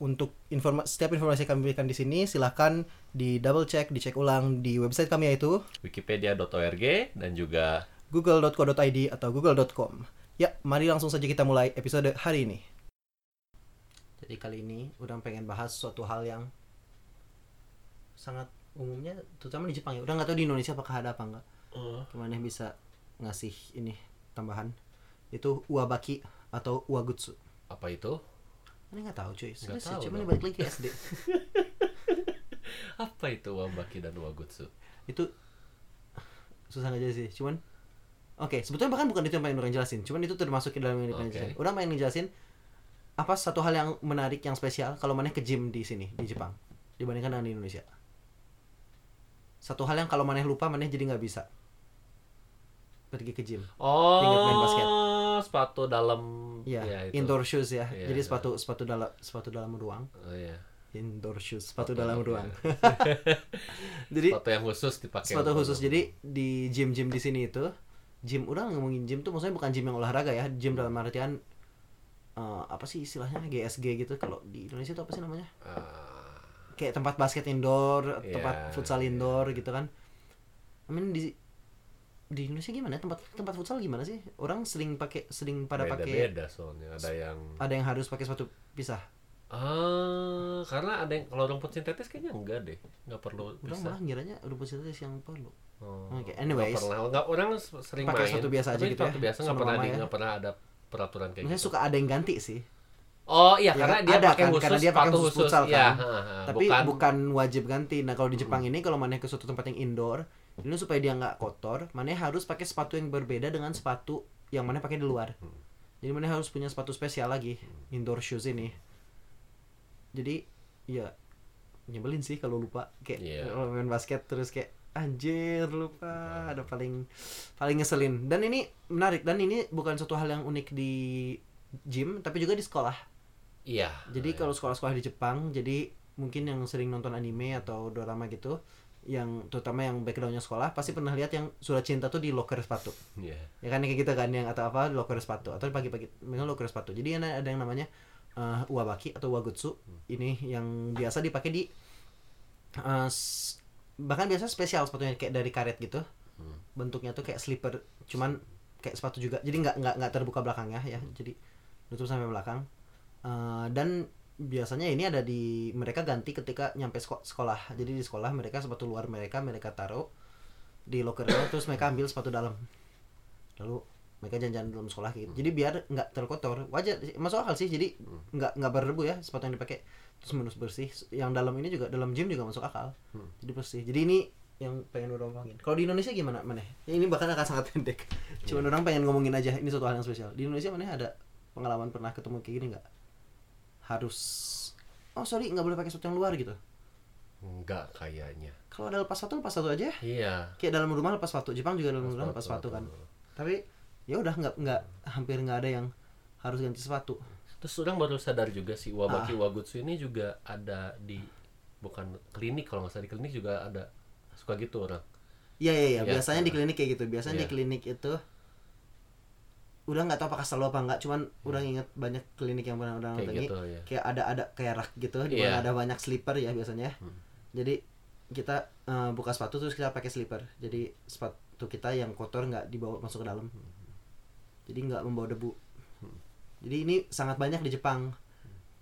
untuk informa setiap informasi yang kami berikan di sini silahkan di double check, dicek ulang di website kami yaitu Wikipedia.org dan juga google.co.id atau google.com. Ya, mari langsung saja kita mulai episode hari ini. Jadi kali ini udah pengen bahas suatu hal yang sangat umumnya, terutama di Jepang ya. Udah nggak tahu di Indonesia apakah ada apa enggak. Gimana bisa ngasih ini tambahan? Itu uabaki atau uagutsu. apa itu? Ini nggak tahu cuy. Tahu sih, cuman dong. ini balik lagi ke SD. Apa itu Wabaki dan Wagutsu? itu susah aja sih cuman oke sebetulnya bahkan bukan itu yang pengen orang jelasin cuman itu termasuk ke dalam yang pengen jelasin orang pengen ngejelasin apa satu hal yang menarik yang spesial kalau mana ke gym di sini di Jepang dibandingkan dengan di Indonesia satu hal yang kalau maneh lupa maneh jadi nggak bisa pergi ke gym Oh, main basket. sepatu dalam Iya, ya, itu. indoor shoes ya. Iya, Jadi iya. sepatu sepatu dalam sepatu dalam ruang. Oh, iya. Indoor shoes, sepatu Sepatu, dalam iya. ruang. Jadi Sepatu yang khusus dipakai. sepatu khusus. Jadi di gym-gym di sini itu, gym udah ngomongin gym tuh maksudnya bukan gym yang olahraga ya, gym dalam artian eh, apa sih istilahnya GSG gitu kalau di Indonesia itu apa sih namanya? Ah, Kayak tempat basket indoor, Iya, tempat futsal iya. indoor gitu kan. I mean di di Indonesia gimana tempat tempat futsal gimana sih? Orang sering pakai sering pada pakai beda-beda soalnya ada yang ada yang harus pakai sepatu pisah. ah karena ada yang kalau rumput sintetis kayaknya enggak deh nggak perlu Orang malah ngiranya rumput sintetis yang perlu. Oh, Oke, nggak anyways. pernah nggak orang sering Pakai sepatu biasa aja gitu ya, biasa nggak pernah ya. nggak pernah ada peraturan kayak Maksudnya gitu suka ada yang ganti sih. oh iya Ya karena kan? dia Ada pakai kan, khusus karena dia pakai khusus khusus futsal ya kan. ha, ha. Tapi bukan, bukan, wajib ganti. Nah, kalau di Jepang ini kalau maneh ke suatu tempat yang indoor, ini supaya dia nggak kotor, maneh harus pakai sepatu yang berbeda dengan sepatu yang maneh pakai di luar. Hmm. Jadi maneh harus punya sepatu spesial lagi, indoor shoes ini. Jadi ya nyebelin sih kalau lupa kayak Iya. kalau main basket terus kayak anjir lupa ada paling paling ngeselin dan ini menarik dan ini bukan suatu hal yang unik di gym tapi juga di sekolah iya jadi kalau sekolah-sekolah di Jepang, jadi mungkin yang sering nonton anime atau drama gitu, yang terutama yang backgroundnya sekolah pasti pernah lihat yang surat cinta tuh di locker sepatu. iya Ya kan kayak gitu kan yang atau apa di locker sepatu atau pagi-pagi memang locker sepatu. Jadi ada ada yang namanya eh, uabaki atau wagutsu. Ini yang biasa dipakai di eh, s- bahkan biasa spesial sepatunya kayak dari karet gitu. Hmm. Bentuknya tuh kayak slipper, cuman kayak sepatu juga. Jadi nggak nggak nggak terbuka belakangnya ya. Jadi nutup sampai belakang. Eh, dan biasanya ini ada di mereka ganti ketika nyampe seko- sekolah. Jadi di sekolah mereka sepatu luar mereka mereka taruh di lockernya terus mereka ambil sepatu dalam. Lalu mereka jalan-jalan dalam sekolah gitu. Jadi biar nggak terkotor. Wajar masuk akal sih. Jadi nggak nggak berdebu ya sepatu yang dipakai terus menus bersih. Yang dalam ini juga dalam gym juga masuk akal. Hmm. Jadi bersih. Jadi ini yang pengen orang omongin. Kalau di Indonesia gimana mana? Ini bahkan akan sangat pendek. Cuman orang pengen ngomongin aja ini suatu hal yang spesial. Di Indonesia mana ada pengalaman pernah ketemu kayak gini nggak? Harus oh sorry nggak boleh pakai sepatu yang luar gitu. enggak kayaknya Kalau ada lepas sepatu lepas sepatu aja. iya Kayak dalam rumah lepas sepatu. Jepang juga dalam rumah lepas Sepatu, kan. Tapi ya udah nggak nggak hampir nggak ada yang harus ganti sepatu. terus orang baru sadar juga sih Wabaki Ah. Wagutsu ini juga ada di bukan klinik kalau nggak salah di klinik juga ada suka gitu orang Iya iya iya. Iya. Biasanya di klinik kayak gitu. Biasanya di Iya. klinik itu udah nggak tahu apakah selalu apa enggak. Cuman orang ingat banyak klinik yang pernah kayak datangi. gitu ya Kayak ada ada kayak rak gitu. Di Iya. mana ada banyak slipper ya biasanya. Hmm. Jadi kita eh, buka sepatu terus kita pakai slipper. Jadi sepatu kita yang kotor nggak dibawa masuk ke dalam. Jadi nggak membawa debu. Jadi ini sangat banyak di Jepang.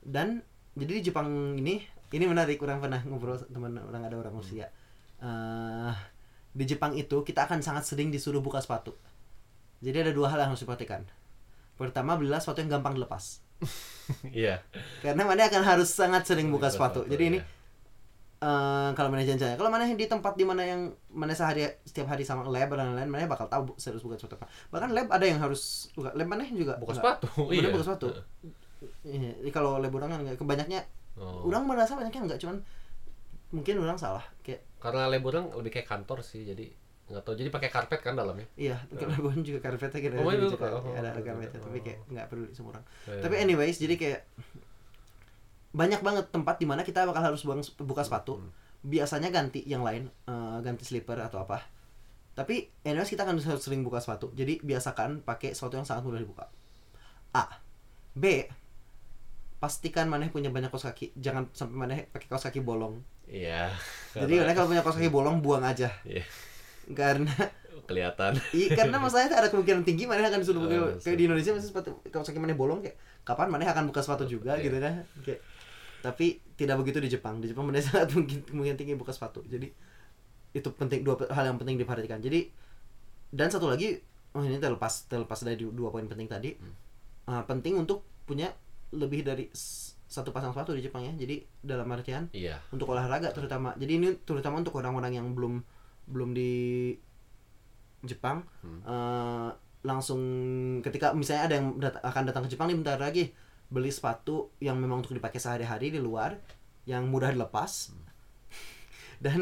Dan jadi di Jepang ini ini menarik orang pernah ngobrol teman orang ada orang Rusia. Eh, di Jepang itu kita akan sangat sering disuruh buka sepatu. Jadi ada dua hal yang harus diperhatikan. Pertama belilah sepatu yang gampang dilepas. iya Karena mana akan harus sangat sering buka sepatu. Jadi ini eh kalau mana janjinya kalau mana di tempat di mana yang mana sehari setiap hari sama lab dan lain-lain mana bakal tahu serius buka sepatu apa bahkan lab ada yang harus buka lab mana juga buka enggak. sepatu iya buka sepatu Iya, kalau lab orang kan enggak. kebanyaknya oh. orang merasa banyaknya enggak cuman mungkin orang salah kayak karena leburang lebih kayak kantor sih jadi nggak tahu jadi pakai karpet kan dalamnya? Iya karena gue juga karpetnya kira Oh, iya, juga oh, ada oh, karpetnya oh. tapi kayak nggak peduli sama orang Iya. tapi anyways jadi kayak banyak banget tempat di mana kita bakal harus buang buka sepatu. Hmm. biasanya ganti yang lain eh, ganti slipper atau apa. Tapi anyways kita akan harus sering buka sepatu. Jadi biasakan pakai sepatu yang sangat mudah dibuka. A. B. Pastikan maneh punya banyak kaos kaki. Jangan sampai maneh pakai kaos kaki bolong. Iya. Jadi maneh kalau punya kaos kaki bolong buang aja. Iya. Karena kelihatan Iya, karena masalahnya ada kemungkinan tinggi mana akan disuruh buka Oh, kayak di Indonesia masih sepatu kalau sakit mana bolong kayak kapan mana akan buka sepatu juga Iya. gitu kan. Kayak tapi tidak begitu di Jepang. Di Jepang mana sangat mungkin kemungkinan tinggi buka sepatu. Jadi itu penting dua hal yang penting diperhatikan. Jadi dan satu lagi oh ini terlepas terlepas dari dua poin penting tadi. Hmm. Uh, penting untuk punya lebih dari satu pasang sepatu di Jepang ya. Jadi dalam artian iya untuk olahraga terutama jadi ini terutama untuk orang-orang yang belum belum di Jepang Hmm. eh, langsung ketika misalnya ada yang dat- akan datang ke Jepang nih bentar lagi beli sepatu yang memang untuk dipakai sehari-hari di luar yang mudah dilepas. Hmm. dan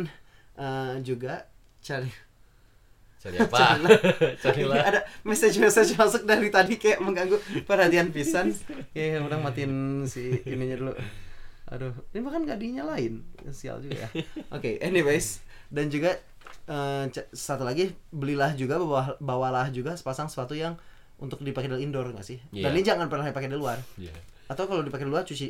eh, juga cari cari apa? Carilah. carilah. Ada message-message masuk dari tadi kayak mengganggu perhatian pisan. Ya orang matiin si ininya dulu. Aduh ini bahkan gak dinyalain? Sial juga ya. Oke anyways. Dan juga eh, c- satu lagi belilah juga bawa bawalah juga sepasang sepatu yang untuk dipakai di indoor nggak sih dan Iya. ini jangan pernah dipakai di luar Iya. atau kalau dipakai di luar cuci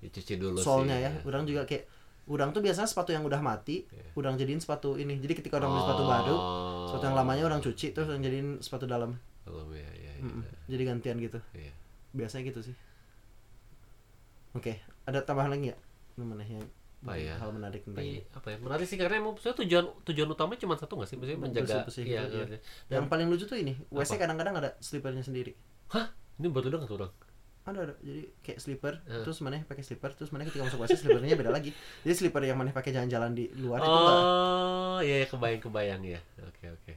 Ya, cuci dulu solnya sih ya orang juga kayak orang tuh biasanya sepatu yang udah mati Iya. orang jadiin sepatu ini jadi ketika orang beli sepatu baru Oh. sepatu yang lamanya orang cuci terus orang jadiin sepatu dalam Belum ya, ya, ya. Mm-mm. jadi gantian gitu Iya. biasanya gitu sih oke ada tambahan lagi ya namanya yang Apa ya? hal menarik tentang apa ya? Menarik sih karena emang tujuan tujuan utamanya cuma satu nggak sih? Maksudnya menjaga Bersih-bersih iya, gitu, iya. iya. yang paling lucu tuh ini WC kadang-kadang ada slippernya sendiri Hah? Ini baru dengar tuh orang. ada ada jadi kayak slipper Eh. terus mana pakai slipper terus mana ketika masuk WC slippernya beda lagi jadi slipper yang mana pakai jalan-jalan di luar itu enggak Oh, iya iya, kebayang kebayang ya. Oke oke.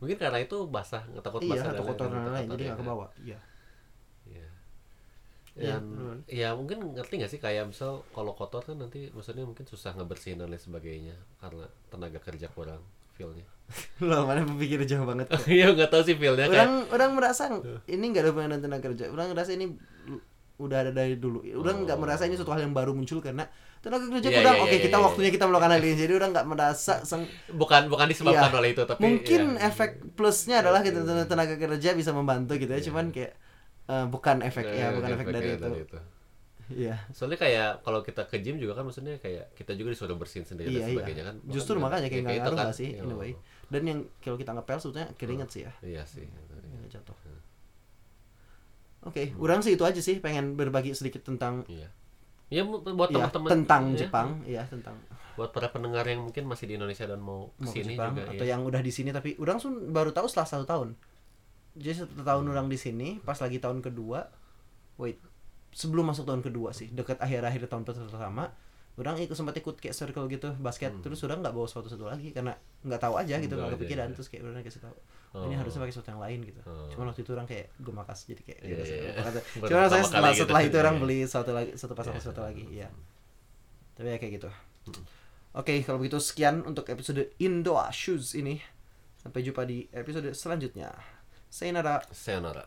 Mungkin karena itu basah, nggak takut iya basah atau dan kotor lain-lain, dan lain kotor jadi ya, nggak ke bawah iya Iya. Iya, Dan benar. ya mungkin ngerti nggak sih kayak misal kalau kotor kan nanti maksudnya mungkin susah ngebersihin dan lain sebagainya karena tenaga kerja kurang feelnya. loh mana berpikir jauh banget. Iya nggak tahu sih feelnya kayak orang orang merasa ini nggak ada hubungan tenaga kerja orang merasa ini udah ada dari dulu orang nggak Oh. merasa ini suatu hal yang baru muncul karena tenaga kerja Iya, kurang iya, oke iya, kita iya, waktunya kita melakukan hal ini jadi orang nggak merasa sang bukan bukan disebabkan Iya. oleh itu tapi mungkin ya. efek plusnya adalah kita tenaga kerja bisa membantu gitu ya cuman kayak eh, bukan efek ya Iya, bukan efek dari efeknya itu iya Soalnya kayak kalau kita ke gym juga kan maksudnya kayak kita juga disuruh bersihin sendiri iya dan sebagainya iya kan. justru Bahkan makanya kayak ya nggak itu ngaruh kan. sih Iya. in a way dan yang kalau kita ngepel sebetulnya keringet sih ya Iya sih. yang jatuh oke orang sih itu aja sih pengen berbagi sedikit tentang Iya. Ya bu- buat ya, teman-teman tentang ya, Jepang ya tentang Buat para pendengar yang mungkin masih di Indonesia dan mau mau ke ke sini Jepang juga atau ya. yang udah di sini tapi orang sun baru tahu setelah satu tahun jadi satu tahun Hmm. orang di sini pas lagi tahun kedua wait sebelum masuk tahun kedua sih dekat akhir-akhir tahun pertama orang ikut sempat ikut kayak circle gitu basket terus orang nggak bawa sepatu satu lagi karena nggak tahu aja gitu Hmm. Nggak kepikiran iya. terus kayak orang kasih tahu "Oh, ini harusnya pakai sepatu yang lain gitu Oh. cuman waktu itu orang kayak gue makas jadi kayak Iya, gitu iya, iya. Baru cuman saya setelah gitu. setelah itu orang Iya. beli satu lagi satu pasang Iya. sepatu lagi ya tapi ya kayak gitu oke kalau begitu sekian untuk episode Indo Shoes ini sampai jumpa di episode selanjutnya sayonara Sayonara.